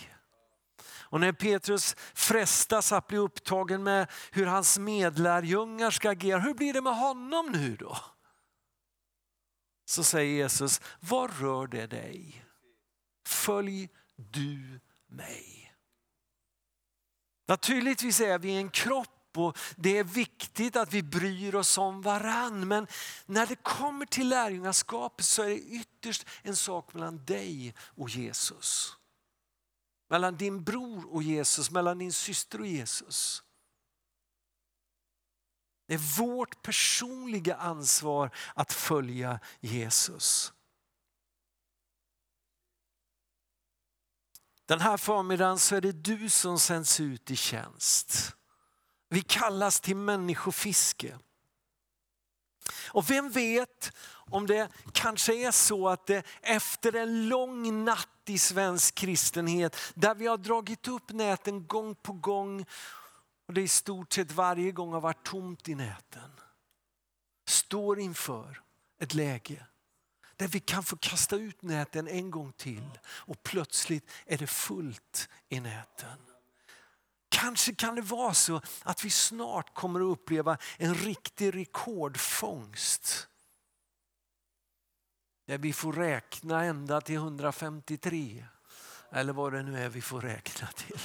Och när Petrus frestas att bli upptagen med hur hans medlärjungar ska agera, hur blir det med honom nu då? Så säger Jesus, vad rör det dig? Följ du mig. Naturligtvis är vi en kropp och det är viktigt att vi bryr oss om varann. Men när det kommer till lärjungaskapet så är det ytterst en sak mellan dig och Jesus. Mellan din bror och Jesus, mellan din syster och Jesus. Det är vårt personliga ansvar att följa Jesus. Den här förmiddagen så är det du som sänds ut i tjänst. Vi kallas till människofiske. Och vem vet om det kanske är så att det efter en lång natt i svensk kristenhet där vi har dragit upp näten gång på gång och det i stort sett varje gång har varit tomt i näten. Står inför ett läge där vi kan få kasta ut näten en gång till och plötsligt är det fullt i näten. Kanske kan det vara så att vi snart kommer att uppleva en riktig rekordfångst. Där vi får räkna ända till 153 eller vad det nu är vi får räkna till.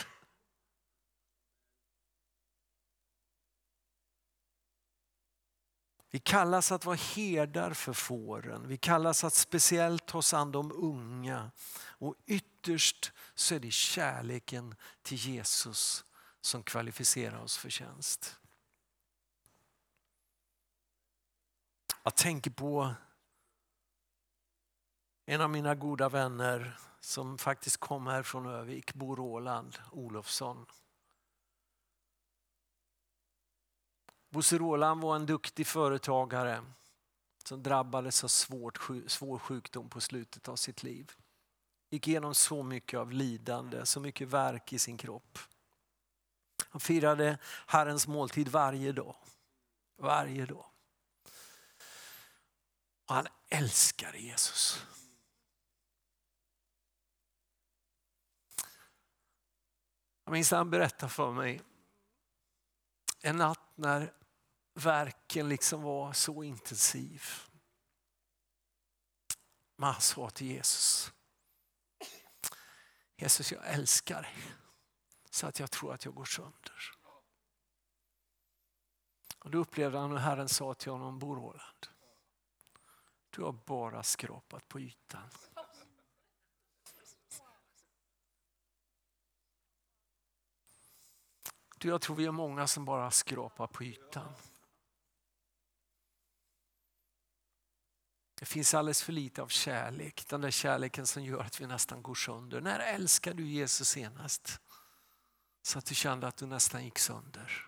Vi kallas att vara herdar för fåren. Vi kallas att speciellt ta oss an de unga. Och ytterst så är det kärleken till Jesus som kvalificerar oss för tjänst. Jag tänker på en av mina goda vänner som faktiskt kom här från Övik, Bo Roland Olofsson. Bosse Roland var en duktig företagare som drabbades av svårt, svår sjukdom på slutet av sitt liv. Gick igenom så mycket av lidande, så mycket verk i sin kropp. Han firade Herrens måltid varje dag. Varje dag. Och han älskade Jesus. Jag minns han berättade för mig en natt när verken liksom var så intensiv. Men han sa till Jesus, Jesus jag älskar dig så att jag tror att jag går sönder. Och då upplevde han hur Herren sa till honom, Bo Roland, du har bara skrapat på ytan. Du, jag tror vi är många som bara skrapar på ytan. Det finns alldeles för lite av kärlek, den där kärleken som gör att vi nästan går sönder. När älskade du Jesus senast? Så att du kände att du nästan gick sönder.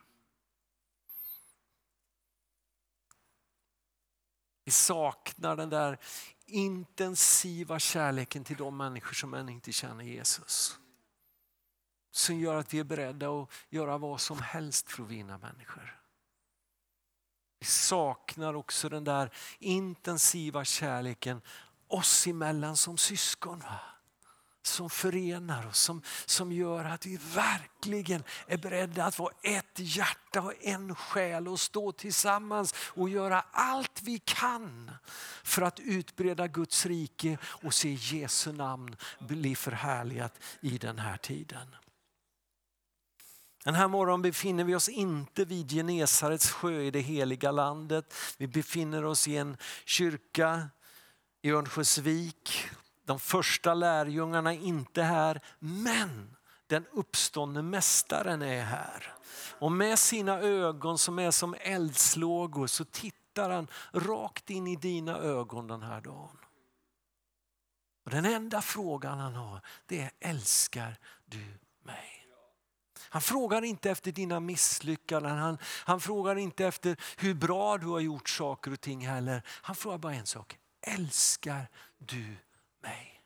Vi saknar den där intensiva kärleken till de människor som ännu inte känner Jesus. Som gör att vi är beredda att göra vad som helst för att vinna människor. Vi saknar också den där intensiva kärleken oss emellan som syskon. Va? Som förenar oss, som, som gör att vi verkligen är beredda att vara ett hjärta och en själ och stå tillsammans och göra allt vi kan för att utbreda Guds rike och se Jesu namn bli förhärligat i den här tiden. Den här morgonen befinner vi oss inte vid Genesarets sjö i det heliga landet. Vi befinner oss i en kyrka i Örnsköldsvik. De första lärjungarna är inte här, men den uppståndne mästaren är här. Och med sina ögon som är som eldslågor så tittar han rakt in i dina ögon den här dagen. Och den enda frågan han har det är, älskar du mig? Han frågar inte efter dina misslyckanden, han, han frågar inte efter hur bra du har gjort saker och ting heller. Han frågar bara en sak, älskar du mig?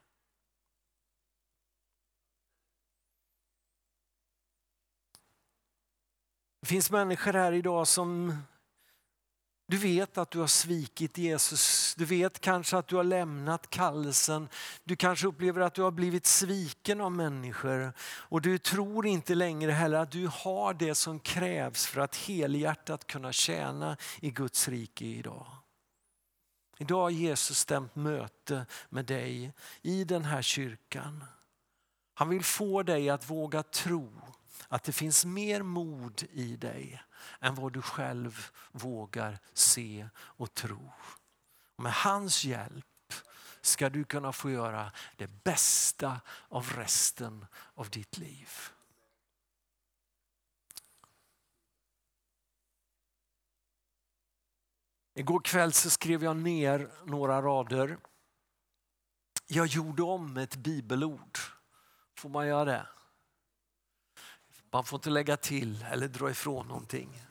Det finns människor här idag som du vet att du har svikit Jesus. Du vet kanske att du har lämnat kallelsen. Du kanske upplever att du har blivit sviken av människor. Och du tror inte längre heller att du har det som krävs för att helhjärtat kunna tjäna i Guds rike idag. Idag har Jesus stämt möte med dig i den här kyrkan. Han vill få dig att våga tro att det finns mer mod i dig än vad du själv vågar se och tro. Och med hans hjälp ska du kunna få göra det bästa av resten av ditt liv. Igår kväll så skrev jag ner några rader. Jag gjorde om ett bibelord. Får man göra det? Man får inte lägga till eller dra ifrån någonting.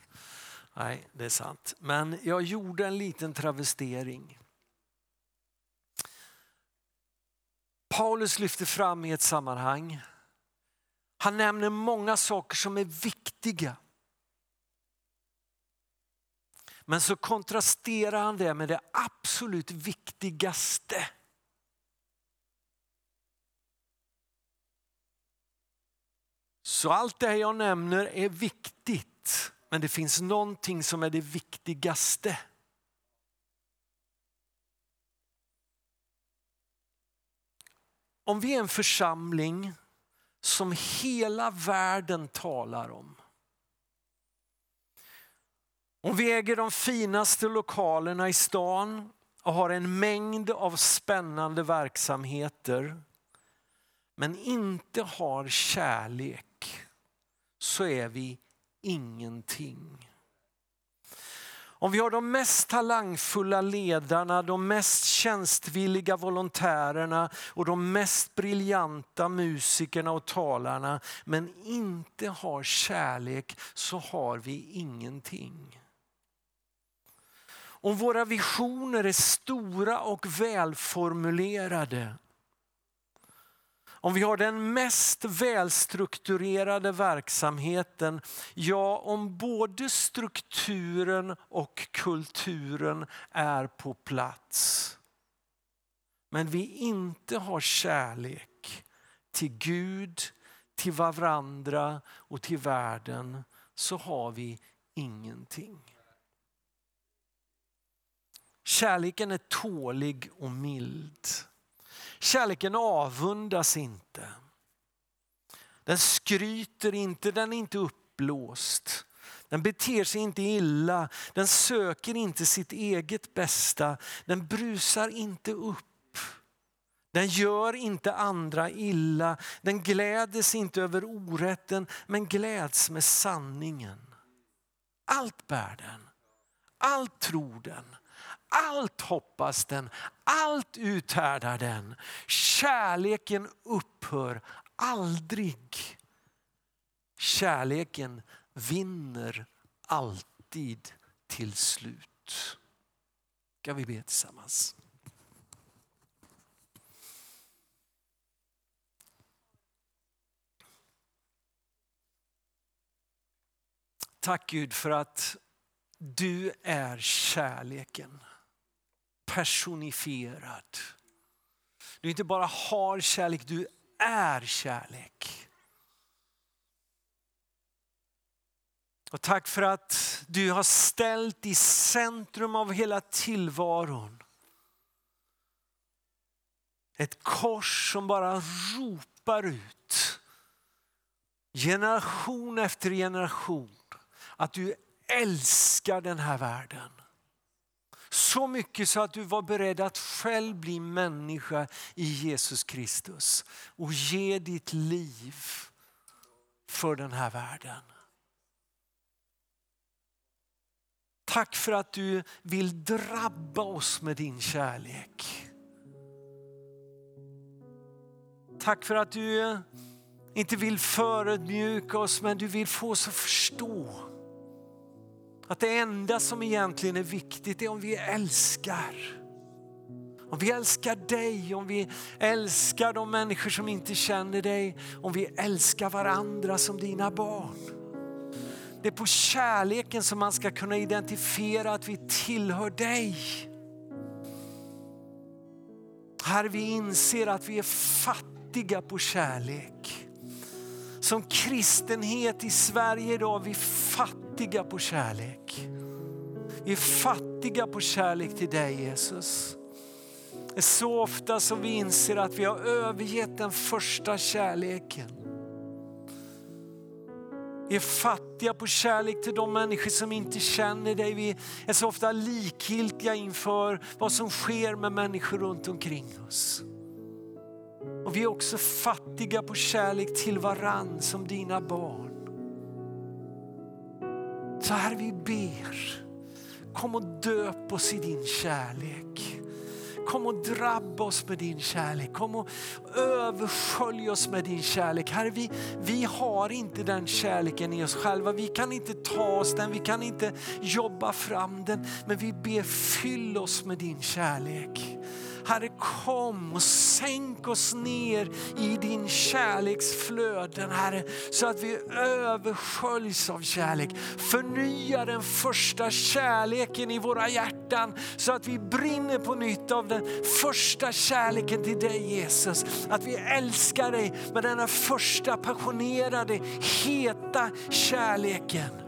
Nej, det är sant. Men jag gjorde en liten travestering. Paulus lyfter fram i ett sammanhang. Han nämner många saker som är viktiga. Men så kontrasterar han det med det absolut viktigaste. Så allt det jag nämner är viktigt, men det finns någonting som är det viktigaste. Om vi är en församling som hela världen talar om. Om vi äger de finaste lokalerna i stan och har en mängd av spännande verksamheter men inte har kärlek så är vi ingenting. Om vi har de mest talangfulla ledarna, de mest tjänstvilliga volontärerna och de mest briljanta musikerna och talarna men inte har kärlek så har vi ingenting. Om våra visioner är stora och välformulerade om vi har den mest välstrukturerade verksamheten, ja om både strukturen och kulturen är på plats. Men vi inte har kärlek till Gud, till varandra och till världen så har vi ingenting. Kärleken är tålig och mild. Kärleken avundas inte. Den skryter inte, den är inte uppblåst. Den beter sig inte illa, den söker inte sitt eget bästa, den brusar inte upp. Den gör inte andra illa, den gläder sig inte över orätten men gläds med sanningen. Allt bär den, allt tror den, allt hoppas den, allt uthärdar den. Kärleken upphör aldrig. Kärleken vinner alltid till slut. Ska vi be tillsammans? Tack Gud för att du är kärleken personifierad. Du inte bara har kärlek, du är kärlek. Och tack för att du har ställt i centrum av hela tillvaron ett kors som bara ropar ut generation efter generation att du älskar den här världen. Så mycket så att du var beredd att själv bli människa i Jesus Kristus och ge ditt liv för den här världen. Tack för att du vill drabba oss med din kärlek. Tack för att du inte vill förödmjuka oss men du vill få oss att förstå att det enda som egentligen är viktigt är om vi älskar. Om vi älskar dig, om vi älskar de människor som inte känner dig, om vi älskar varandra som dina barn. Det är på kärleken som man ska kunna identifiera att vi tillhör dig. Herre, vi inser att vi är fattiga på kärlek. Som kristenhet i Sverige idag, vi fattiga fattiga på kärlek. Vi är fattiga på kärlek till dig Jesus. Det är så ofta som vi inser att vi har övergett den första kärleken. Vi är fattiga på kärlek till de människor som inte känner dig. Vi är så ofta likgiltiga inför vad som sker med människor runt omkring oss. Och vi är också fattiga på kärlek till varann som dina barn. Så här vi ber, kom och döp oss i din kärlek. Kom och drabba oss med din kärlek. Kom och överskölj oss med din kärlek. Herre, vi, vi har inte den kärleken i oss själva. Vi kan inte ta oss den, vi kan inte jobba fram den. Men vi ber, fyll oss med din kärlek. Herre kom och sänk oss ner i din kärleksflöden Herre. Så att vi översköljs av kärlek. Förnya den första kärleken i våra hjärtan så att vi brinner på nytt av den första kärleken till dig Jesus. Att vi älskar dig med denna första passionerade, heta kärleken.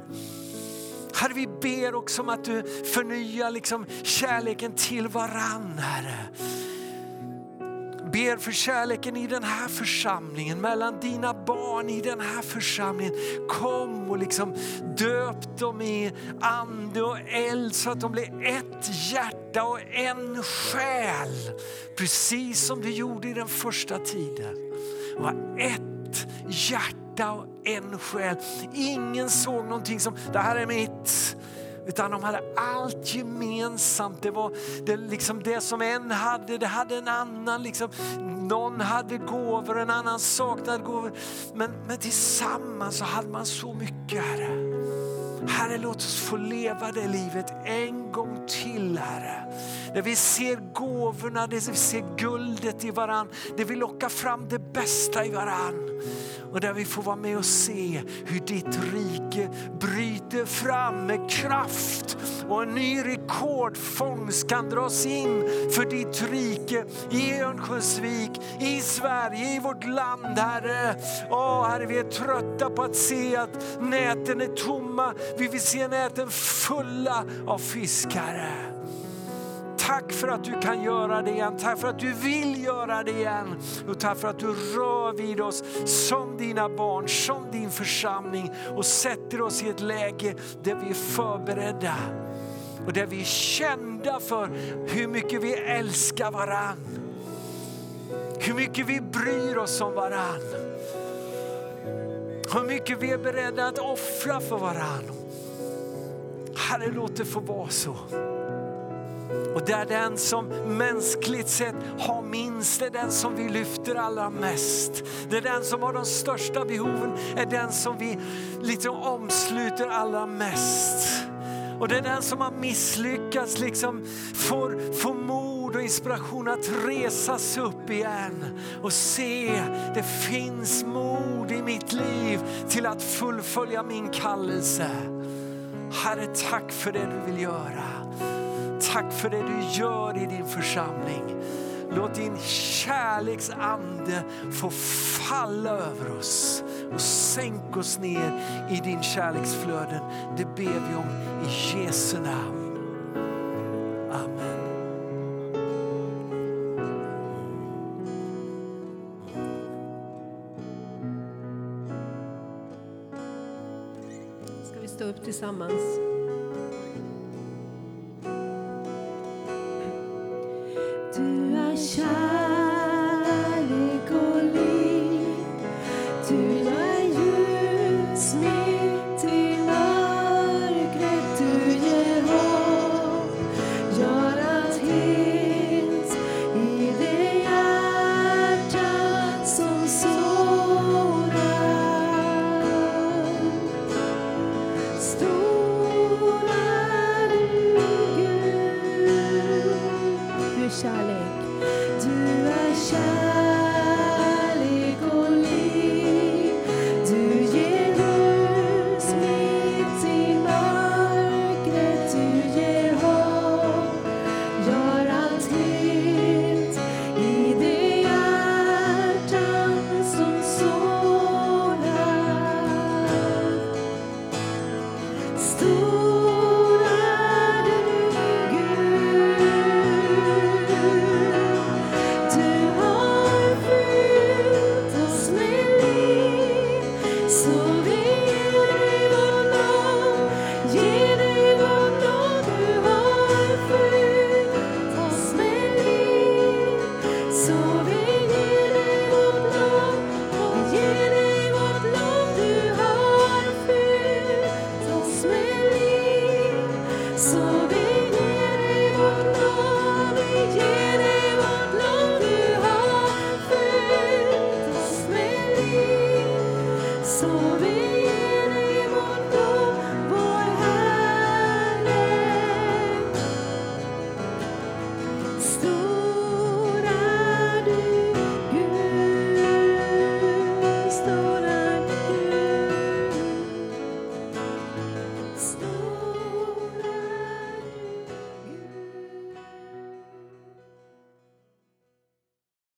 Herre, vi ber också om att du förnyar liksom kärleken till varann, Herre. Ber för kärleken i den här församlingen, mellan dina barn i den här församlingen. Kom och liksom döp dem i ande och eld så att de blir ett hjärta och en själ. Precis som du gjorde i den första tiden. Var ett hjärta hjärta och en själ. Ingen såg någonting som, det här är mitt. Utan de hade allt gemensamt. Det var det, liksom det som en hade, det hade en annan. Liksom. Någon hade gåvor, en annan saknade gåvor. Men, men tillsammans så hade man så mycket Herre. Herre, låt oss få leva det livet en gång till, Herre. Där vi ser gåvorna, där vi ser guldet i varann, där vi lockar fram det bästa i varann. Och där vi får vara med och se hur ditt rike bryter fram med kraft och en ny rekordfångst kan dras in för ditt rike i Örnsköldsvik, i Sverige, i vårt land Herre. Åh Herre, vi är trötta på att se att näten är tomma. Vi vill se näten fulla av fiskare. Herre. Tack för att du kan göra det igen. Tack för att du vill göra det igen. Och tack för att du rör vid oss som dina barn, som din församling och sätter oss i ett läge där vi är förberedda och där vi är kända för hur mycket vi älskar varann. Hur mycket vi bryr oss om varann. Hur mycket vi är beredda att offra för varann. Herre, låt det få vara så. Och det är den som mänskligt sett har minst, det är den som vi lyfter allra mest. Det är den som har de största behoven, är den som vi liksom omsluter allra mest. Och det är den som har misslyckats liksom får, får mod och inspiration att resa sig upp igen och se det finns mod i mitt liv till att fullfölja min kallelse. Herre, tack för det du vill göra. Tack för det du gör i din församling. Låt din kärleksande få falla över oss och sänk oss ner i din kärleksflöden. Det ber vi om i Jesu namn. Amen. Ska vi stå upp tillsammans? Du